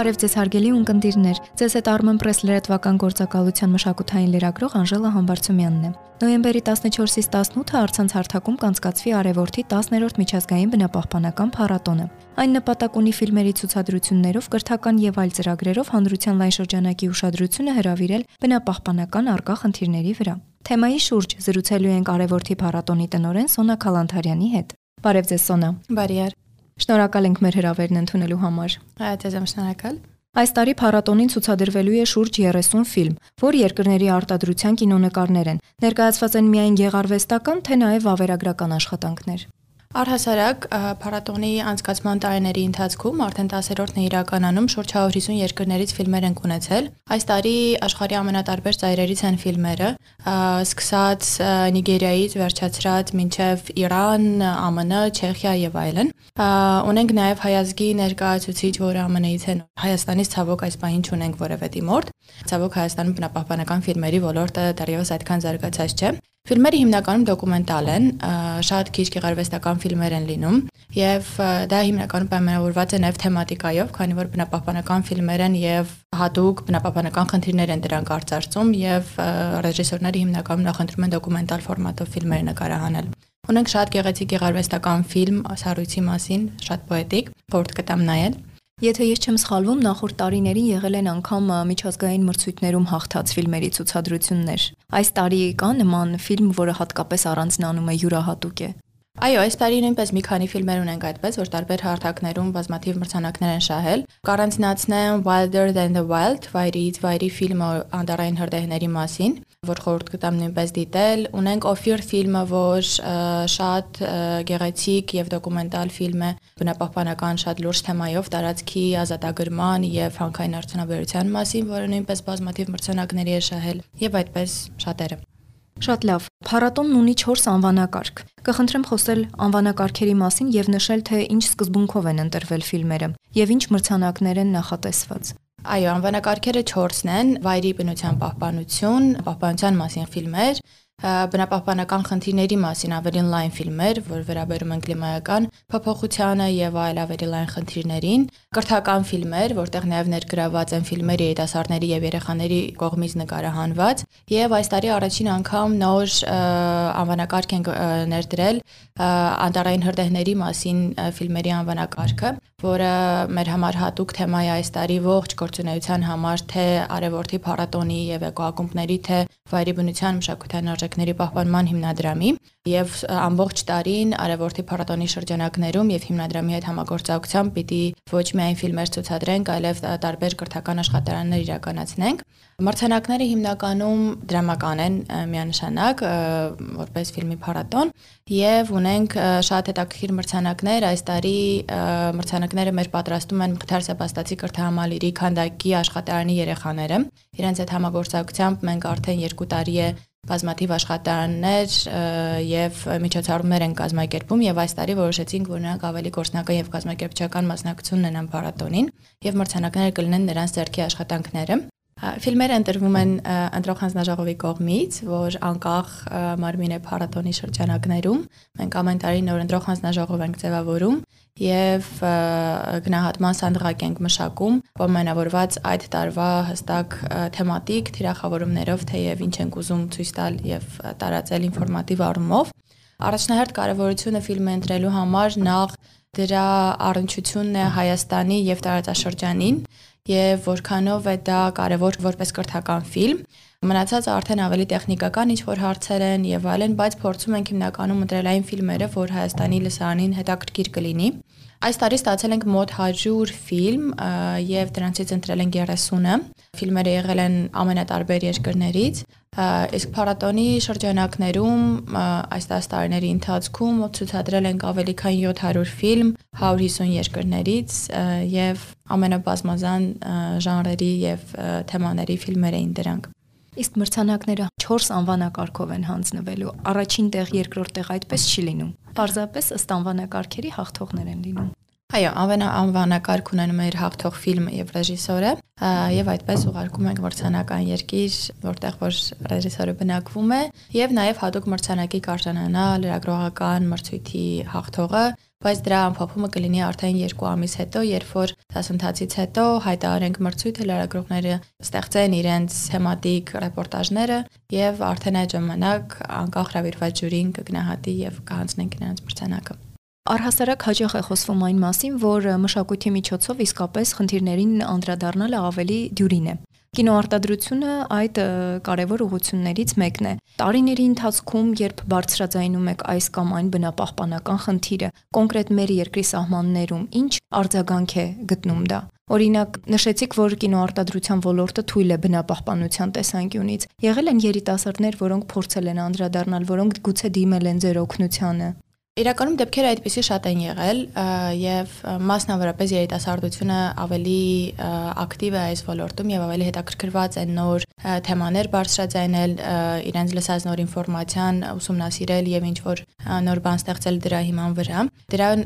Բարև ձեզ հարգելի ունկնդիրներ։ Ձեզ հետ Armen Press լրատվական գործակալության մշակութային լրագրող Անժելա Համբարձումյանն է։ Նոյեմբերի 14-ից 18-ը արցանց հարթակում կանցկացվի Արևորթի 10-րդ միջազգային բնապահպանական փառատոնը։ Այն նպատակ ունի ֆիլմերի ցուցադրություններով, կրթական եւ այլ ծրագրերով հանրության լայն շրջանակի ուշադրությունը հրավիրել բնապահպանական արկա խնդիրների վրա։ Թեմայի շուրջ զրուցելու ենք Արևորթի փառատոնի տնօրեն Սոնա Քալանթարյանի հետ։ Բարև ձեզ Սոնա։ Բարիար։ Շնորհակալ ենք մեր հրավերն ընդունելու համար։ Ձեզ եմ շնորհակալ։ Այս տարի փառատոնին ցուցադրվելու է շուրջ 30 ֆիլմ, որ երկրների արտադրության կինոնկարներ են։ Ներկայացված են միայն գեղարվեստական, թե նաև վավերագրական աշխատանքներ։ Առհասարակ փառատոնի անցկացման տարիների ընթացքում արդեն 10-րդն է իրականանում շուրջ 150 երկրներից ֆիլմեր են ունեցել։ Այս տարի աշխարհի ամենատարբեր ծայրերից են ֆիլմերը, սկսած Նիգերիայից վերջացրած մինչև Իրան, ԱՄՆ, Չեխիա եւ այլն։ Ունենք նաև հայազգի ներկայացուցիչ, որը ԱՄՆ-ից են։ Հայաստանից ցավոք այս պահին չունենք որևէ դիմորդ։ Ցավոք Հայաստանում բնապահպանական ֆիլմերի ոլորտը դեռևս այդքան զարգացած չէ։ Ֆիլմերը հիմնականում դոկումենտալ են, շատ քիչ գեղարվեստական ֆիլմեր են լինում եւ դա հիմնականում պայմանավորված է նաեւ թեմատիկայով, քանի որ բնապահպանական ֆիլմեր են եւ հատուկ բնապահպանական խնդիրներ են դրանք արծարծում եւ ռեժիսորները հիմնականում նախընտրում են դոկումենտալ ֆորմատով ֆիլմեր նկարահանել։ Ունենք շատ գեղեցիկ գեղարվեստական ֆիլմ Սառույցի մասին, շատ պոետիկ, որդ կտամ նայել։ Եթե ես չեմ սխալվում, նախորդ տարիներին եղել են անգամ միջազգային մրցույթներում հաղթած ֆիլմերի ցուցադրություններ։ Այս տարի կա նման ֆիլմ, որը հատկապես առանձնանում է յուրահատուկ է։ Այո, այս տարի նույնպես մի քանի ֆիլմեր ունենք այդպես, որ տարբեր հարթակներում բազմաթիվ մրցանակներ են շահել։ Կառանձնացնեմ Wilder Than the Wild, վայրից վայրի ֆիլմը անդարային հրդեհների մասին, որ խորհուրդ կտամ նույնպես դիտել։ Ունենք Օֆիր ֆիլմը, որ շատ գեղեցիկ եւ դոկումենտալ ֆիլմ է, բնապահպանական շատ լուրջ թեմայով տարածքի ազատագրման եւ հանքային արդյունաբերության մասին, որը նույնպես բազմաթիվ մրցանակների է շահել եւ այդպես շատերը։ Շատ լավ։ Փառատոնն ունի 4 անվանակարգ։ Կխնդրեմ խոսել անվանակարգերի մասին եւ նշել, թե ինչ սկզբունքով են ընտրվել ֆիլմերը եւ ինչ մրցանակներ են նախատեսված։ Այո, անվանակարգերը 4-ն են՝ վայրի բնության պահպանություն, պահպանության մասին ֆիլմեր, բնապահպանական խնդիրների մասին ավելի լայն ֆիլմեր, որ վերաբերում են կլիմայական փոփոխությանը եւ այլ ավելի լայն խնդիրներին, կրթական ֆիլմեր, որտեղ նաեւ ներգրաված են ֆիլմեր երիտասարդների եւ երեխաների կողմից նկարահանված, եւ այս տարի առաջին անգամ նոր անվանակարգ են ներդրել անտարային հրդեհների մասին ֆիլմերի անվանակարգը, որը մեր համար հատուկ թեմա է այս տարի ողջ գործունեության համար, թե արևորթի փառատոնի եւ էկոակումբների, թե վայրի բնության մշակութային արժեքների պահպանման հիմնադրամի եւ ամբողջ տարին արևորթի փառատոնի շրջանակներում եւ հիմնադրամի հետ համագործակցությամբ պիտի ոչ միայն ֆիլմեր ցուցադրենք, այլև տարբեր կրթական աշխատարաններ իրականացնենք։ Մրցանակները հիմնականում դրամական են միանշանակ, որպես ֆիլմի փառատոն եւ ունենք շատ հետաքրքիր մրցանակներ այս տարի մրցանակները մեր պատրաստում են Մղթար Սեբաստացի կրթահամալիրի քանդակի աշխատարանի երեխաները իրենց հետ համագործակցությամբ մենք արդեն 2 տարի է բազմաթիվ աշխատարաններ եւ միջոցառումներ են կազմակերպում եւ այս տարի որոշեցինք որ նրանք ավելի գործնական եւ կազմակերպչական մասնակցություն ունենան փառատոնին եւ մրցանակները կլինեն նրանց ձեռքի աշխատանքները Ֆիլմերը ընտրվում են ընտրող հանձնաժողովի կողմից, որ անկախ մարմին է փառատոնի շրջանակներում։ Մենք ամեն տարի նոր ընտրող հանձնաժողով ենք ձևավորում եւ գնահատման սանդղակ ենք մշակում, պայմանավորված այդ տարվա հստակ թեմատիկ թիրախավորումներով, թեև ինչ ենք ուզում ցույց տալ եւ տարածել ինֆորմատիվ առումով։ Առաջնահերթ կարևորությունը ֆիլմը ընտրելու համար նախ դրա առնչությունն է Հայաստանի եւ տարածաշրջանին եւ որքանով է դա կարեւոր որպես կրթական ֆիլմ։ Մնացածը արդեն ավելի տեխնիկական ինչ որ հարցեր են եւ այլն, բայց փորձում ենք հիմնականում ընտրել այն ֆիլմերը, որ Հայաստանի լսարանին հետաքրքիր կլինի։ Այս տարի ստացել ենք մոտ 100 ֆիլմ եւ դրանցից ընտրել ենք 30-ը։ Ֆիլմերը եղել են ամենատարբեր երկրներից, իսկ փառատոնի շրջանակներում այս 10 տարիների ընթացքում ցուցադրել ենք ավելի քան 700 ֆիլմ 150 երկրներից եւ ամենաբազմազան ժանրերի եւ թեմաների ֆիլմեր էին դրանք։ Իսկ մրցանակները 4 անվանակարգով են հանձնվելու։ Առաջին տեղ, երկրորդ տեղ այդպես չի լինում։ Պարզապես ըստ անվանակարգերի հաղթողներ են լինում։ Այո, ամենա անվանակարգ ունենում է իր հաղթող ֆիլմը եւ ռեժիսորը, եւ այդպես ուղարկում ենք մրցանական երկիր, որտեղ որ ռեժիսորը բնակվում է, եւ նաեւ հատուկ մրցանակի կարժանանա լրագրողական մրցույթի հաղթողը, բայց դրա ամփոփումը կլինի արդեն 2 ամիս հետո, երբ որ դասընթացից հետո հայտարարենք մրցույթը, լրագրողները ստեղծեն իրենց թեմատիկ ռեպորտաժները եւ արդեն այդ ժամանակ անկախ հravirված ժյուրին կգնահատի եւ կհանձնենք նրանց մրցանակը։ Առհասարակ հաջող է խոսվում այն մասին, որ մշակույթի միջոցով իսկապես խնդիրներին անդրադառնալը ավելի դյուրին է։ Կինոարտադրությունը այդ կարևոր ուղություններից մեկն է։ Տարիների ընթացքում, երբ բարձրաձայնում եք այս կամ այն բնապահպանական խնդիրը, կոնկրետ մեր երկրի սահմաններում, ինչ արձագանք է գտնում դա։ Օրինակ, նշեցիք, որ կինոարտադրության ոլորտը թույլ է բնապահպանության տեսանկյունից։ Եղել են երիտասարդներ, որոնք փորձել են անդրադառնալ, որոնք գուցե դիմել են ձեր օգնությանը։ Իրականում դեպքերը այդպեսի շատ են եղել եւ մասնավորապես երիտասարդությունը ավելի ակտիվ է այս ոլորտում եւ ավելի հետաքրքրված է նոր թեմաներ բարձրաձայնել, իրենց լսած նոր ինֆորմացիան ուսումնասիրել եւ ինչ որ նոր բան ստեղծել դրա հիման վրա։ Դրան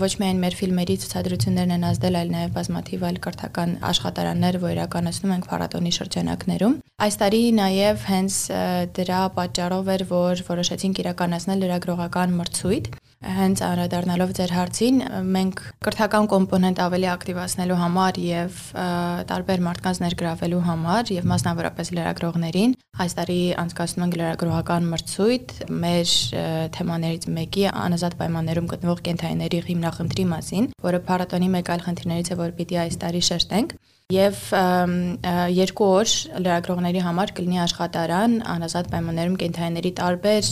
ոչ միայն մեր ֆիլմերի ցուցադրություններն են ազդել, այլ նաեւ բազմաթիվ այլ կրթական աշխատարաններ, որ իրականացնում ենք փառատոնի շրջանակներում։ Այս տարի նաեւ հենց դրա պատճառով էր, որ որոշեցինք իրականացնել լրագրողական մրցույթ Հենց անդրադառնալով ձեր հարցին, մենք կրթական կոմպոնենտ ավելի ակտիվացնելու համար եւ տարբեր մարդկանց ներգրավելու համար եւ մասնավորապես լրագրողներին այս տարի անցկացնում ենք լրագրողական մրցույթ մեր թեմաներից մեկի անազատ պայմաններում գտնվող կենթայիների հիմնախնդրի մասին, որը փառատոնի մեկ այլ խնդիրներից է, որ պիտի այս տարի շեշտենք եւ երկու օր լրագրողների համար կլինի աշխատարան անազատ պայմաններում կենթայիների տարբեր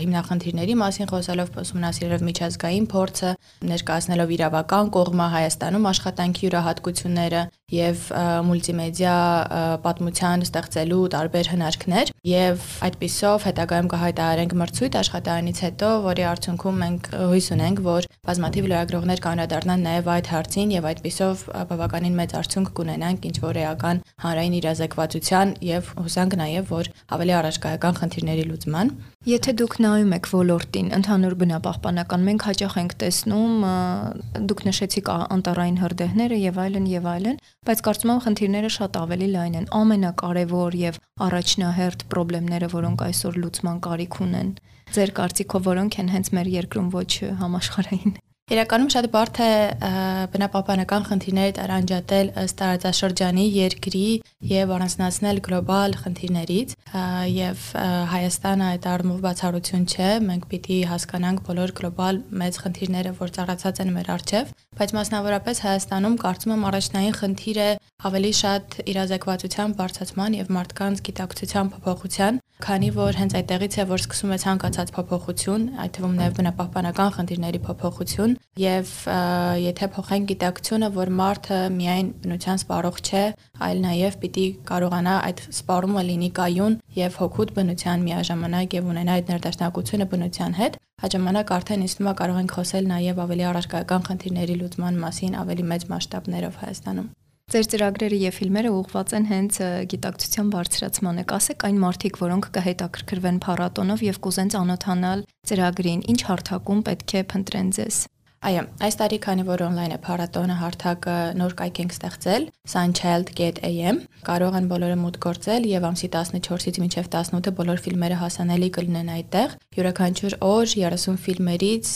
հիմնախնդիրների մասին խոսելով ուսումնասիրելով միջազգային փորձը ներկայացնելով իրավական կողմը Հայաստանում աշխատանքի յուրահատկությունները եւ մուլտիմեդիա պատմության ստեղծելու տարբեր հնարքներ եւ այդպիսով հետագայում կհայտարարենք մրցույթ աշխատարանից հետո, որի արդյունքում մենք հույս ունենք, որ բազմաթիվ լրագրողներ կանրադառնան նաեւ այդ հարցին եւ այդպիսով բավականին մեծ արդյունք կունենանք ինչ որ էական հանրային իրազեկվածության եւ հուսանք նաեւ որ ավելի առաջկայական խնդիրների լուծման։ Եթե դուք նայում եք ոլորտին, ընդհանուր բնապահպանական, մենք հաճախ ենք տեսնում, դուք նշեցիք անտարային հրդեհները եւ այլն եւ այլն, բայց կարծում եմ խնդիրները շատ ավելի լայն են։ Ամենակարևոր եւ առաջնահերթ խնդիրները, որոնք այսօր լուծման կարիք ունեն, ձեր կարծիքով որոնք են հենց մեր երկրում ոչ համաշխարհային։ Իրականում շատ բարդ է բնապահպանական խնդիրները տարանջատել ըստ տարածաշրջանի, երկրի եւ առանձնացնել գլոբալ խնդիրներից եւ Հայաստանը այդ առումով բացառություն չէ։ Մենք պիտի հասկանանք բոլոր գլոբալ մեծ խնդիրները, որ ծառացած են մեր առջև, բայց մասնավորապես Հայաստանում կարծում եմ առաջնային խնդիրը ավելի շատ իրազեկվածության բարձրացման եւ մարդկանց գիտակցության փոփոխության, քանի որ հենց այդտեղից է որ սկսում է ցանկացած փոփոխություն, այդ թվում նաեւ բնապահպանական խնդիրների փոփոխություն եւ եթե փոխենք գիտակցությունը, որ մարդը միայն բնության սպառող չէ, այլ նաեւ պիտի կարողանա այդ սպառումը լինի կայուն եւ հոգուտ բնության միաժամանակ եւ ունենա այդ ներդաշնակությունը բնության հետ, այդ ժամանակ արդեն է կարող ենք խոսել նաեւ ավելի առարկայական խնդիրների լուծման մասին ավելի մեծ մասշտաբներով Հայաստանում։ Ձեր ծրագրերը եւ ֆիլմերը ուղղված են հենց գիտակցության բարձրացմանը։ Կասեք այն մարդիկ, որոնք կհետաքրքրվեն փառատոնով եւ կուզեն ծանոթանալ ծրագրին, ինչ հարթակում պետք է փնտրեն ձեզ։ Այո, այս տարի քանի որ on-line է փառատոնը հարթակը նոր կայք ենք ստեղծել sunchild.am, կարող են բոլորը մուտք գործել եւ ամսի 14-ից մինչեւ 18-ը բոլոր ֆիլմերը հասանելի կլինեն այդտեղ։ Յուրաքանչյուր օր 30 ֆիլմերից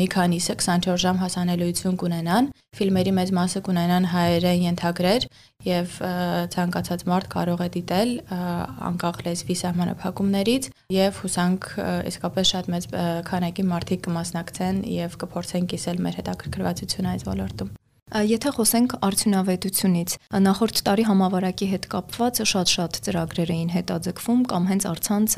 մի քանիսը 24 ժամ հասանելիություն կունենան։ Ֆիլմերի մեծ մասը կունենան հայերեն ենթագրեր եւ ցանկացած մարդ կարող է դիտել անկախ լեզվի սահմանափակումներից եւ հուսանք իսկապես շատ մեծ քանակի մարդիկ կմասնակցեն եւ կփորձեն կիսել մեր հետաքրքրվածությունը այս ոլորտում։ Եթե խոսենք արդյունավետությունից, նախորդ տարի համավարակի հետ կապված շատ-շատ ծրագրեր էին հետաձգվում կամ հենց արցանց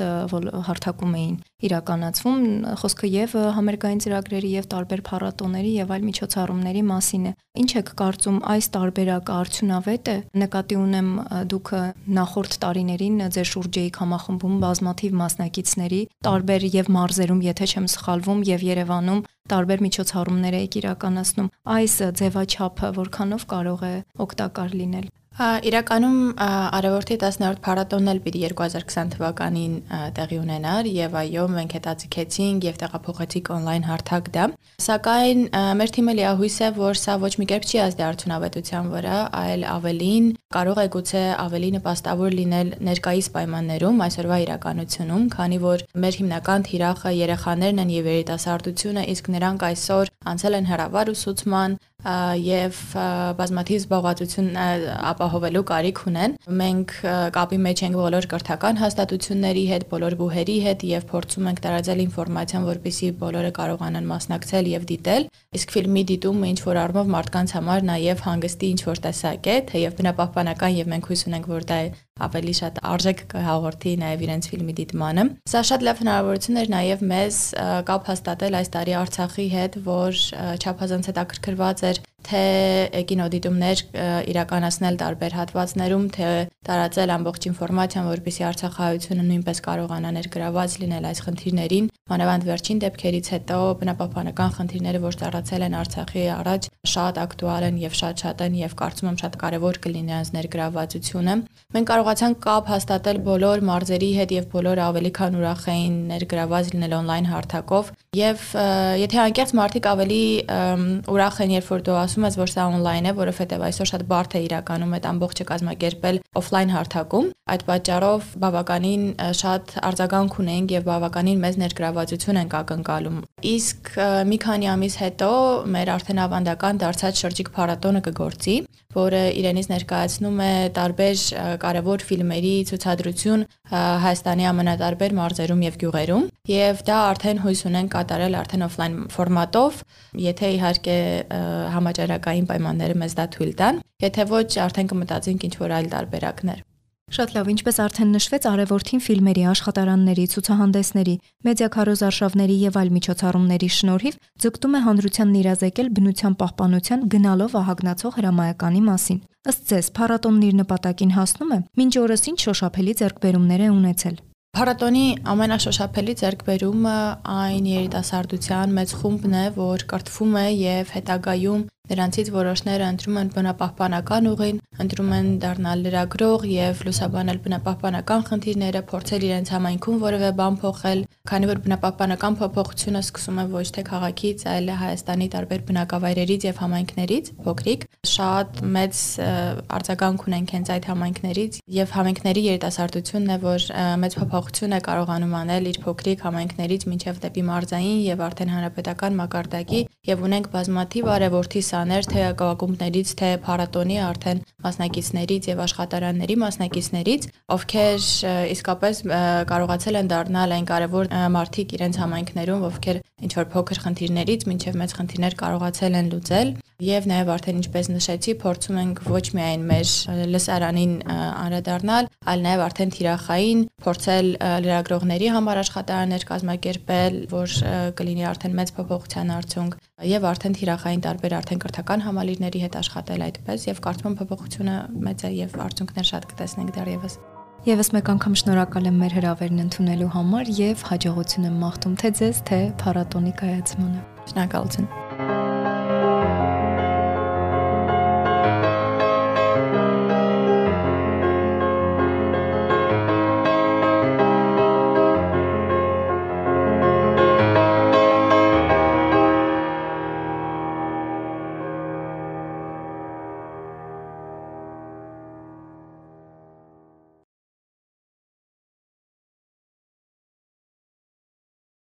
հարթակում էին իրականացվում, խոսքը եւ համերգային ծրագրերի եւ տարբեր փառատոների եւ այլ միջոցառումների մասին է։ Ինչ եք կարծում, այս տարբերակը արդյունավետ է։ Նկատի ունեմ դուք նախորդ տարիներին ձեր շուրջ էիք համախմբում բազմաթիվ մասնակիցների, տարբեր եւ մարզերում, եթե չեմ սխալվում, եւ Երևանում տարբեր միջոցառումներ եք իրականացնում։ Այս ձևաչափը որքանով կարող է օգտակար լինել։ Իրականում Արևորտի 10-րդ փառատոնն էլ պիտի 2020 թվականին տեղի ունենար եւ այո մենք հետաձգեցինք եւ տեղափոխեցինք on-line հարթակ դա սակայն մեր թիմը լիահույս է որ սա ոչ մի կերպ չի ազդի արդյունավետության վրա այլ ավելին կարող է գուցե ավելի նպաստավոր լինել ներկայիս պայմաններում այսօրվա իրականությունում քանի որ մեր հիմնական թիրախը երեխաներն են եւ երիտասարդությունը իսկ նրանք այսօր անցել են հրավար ուսուցման եւ բազմաթիվ զբաղվածություն ապահովելու կարիք ունեն։ Մենք կապի մեջ ենք բոլոր կրթական հաստատությունների հետ, բոլոր բուհերի հետ եւ փորձում ենք տարածել ինֆորմացիան, որպեսզի բոլորը կարողանան մասնակցել եւ դիտել։ Իսկ ֆիլմի դիտումը ինչ որ առումով մարդկանց համար նաեւ հանգստի ինչ որ տեսակ է, թեև բնապահպանական եւ մենք հույս ունենք, որ դա ավելի շատ արժեք կհաղորդի նաև իրենց ֆիլմի դիտմանը։ Սա շատ լավ հնարավորություն էր նաև մեզ կապ հաստատել այս տարի Արցախի հետ, որ չափազանց հետաքրքրված էր թե կինոդիտումներ իրականացնել տարբեր հատվածներում, թե տարածել ամբողջ ինֆորմացիան, որպեսզի Արցախահայությունը նույնպես կարողանա ներգրաված լինել այս խնդիրներին։ Մանավանդ վերջին դեպքերից հետո բնապահպանական խնդիրները, որ տարածել են Արցախի առաջ, շատ ակտուալ են եւ շատ-շատ են եւ կարծում եմ շատ կարեւոր կլինի այս ներգրավվածությունը։ Մենք կարողացանք կապ հաստատել բոլոր մարզերի հետ եւ բոլորը ավելի քան ուրախ էին ներգրաված լինել on-line հարթակով եւ եթե անկեղծ մարդիկ ավելի ուրախ են երբ որ դու ասում ես որ սա on-line է, որովհետեւ այսօր շատ բարդ է իրականում այդ ամբողջը կազմակերպել offline հարթակում, այդ պատճառով բավականին շատ արձագանք ունենք եւ բավականին մեծ ներգրավվածություն ենք ակնկալում։ Իսկ մի քանի ամիս հետո մեր արդեն ավանդական դարձած շրջիկ փառատոնը կգործի, որը իրենից ներկայացնում է տարբեր կարևոր ֆիլմերի ցուցադրություն Հայաստանի ամենատարբեր մարզերում եւ գյուղերում եւ դա արդեն հույս ունեն կատարել արդեն օֆլայն ֆորմատով, եթե իհարկե համաճարակային պայմանները մեզ դա թույլ տան, եթե ոչ արդեն կմտածենք ինչ որ այլ տարբերակներ։ Շատ լավ, ինչպես արդեն նշվեց, արևորթին ֆիլմերի, աշխատարանների, ցուցահանդեսների, մեդիա քարոզարշավների եւ այլ միջոցառումների շնորհիվ ձգտում է հանրությանն իրազեկել բնության պահպանության գնալով ահագնացող հրամայականի մասին։ Ըստ ձեզ, փառատոնն իր նպատակին հասնում է։ Մինչ օրս ինչ շոշափելի ձեռքբերումներ է ունեցել։ Փառատոնի ամենաշոշափելի ձեռքբերումը այն երիտասարդության մեծ խումբն է, որ կրթվում է եւ հետագայում Նրանցից որոշները ընտրում են բնապահպանական ուղին, ընտրում են դառնալ լրագրող եւ լուսաբանել բնապահպանական խնդիրները, փորձել իրենց համայնքում որևէ բան փոխել, քանի որ բնապահպանական փոփոխությունը սկսում է ոչ թե քաղաքից, այլ Հայաստանի տարբեր բնակավայրերից եւ համայնքներից, փոքրիկ, շատ մեծ արձագանք ունենք հենց այդ համայնքներից եւ համայնքների երիտասարդությունն է, որ մեծ փոփոխություն է կարողանում անել իր փոքրիկ համայնքներից մինչեւ դեպի մարզային եւ արդեն հանրապետական մակարդակի եւ ունենք բազմաթիվ արևորթի սաներ, թե ակումբներից, թե փառատոնի արդեն մասնակիցներից եւ աշխատարանների մասնակիցներից, ովքեր իսկապես կարողացել են դառնալ այն կարևոր մարդիկ իրենց համայնքներում, ովքեր ինչ որ փոքր խնդիրներից մինչև մեծ խնդիրներ կարողացել են լուծել եւ նաեւ արդեն ինչպես նշեցի, փորձում ենք ոչ միայն մեր լսարանին անդրադառնալ, այլ նաեւ արդեն թիրախային փորձել լրագրողների համար աշխատանքներ կազմակերպել, որ կլինի արդեն մեծ փոփոխության արդյունք եւ արդեն թիրախային տարբեր արդեն կրթական համալիրների հետ աշխատել այդպես եւ կարծում եմ փոփոխությունը մեծ է եւ արդյունքներ շատ կտեսնենք դեռևս Եվս մեկ անգամ շնորհակալ եմ մեր հրավերն ընդունելու համար եւ հաջողություն եմ մաղթում թե ձեզ, թե փառատոնի կայացմանը։ Շնորհակալություն։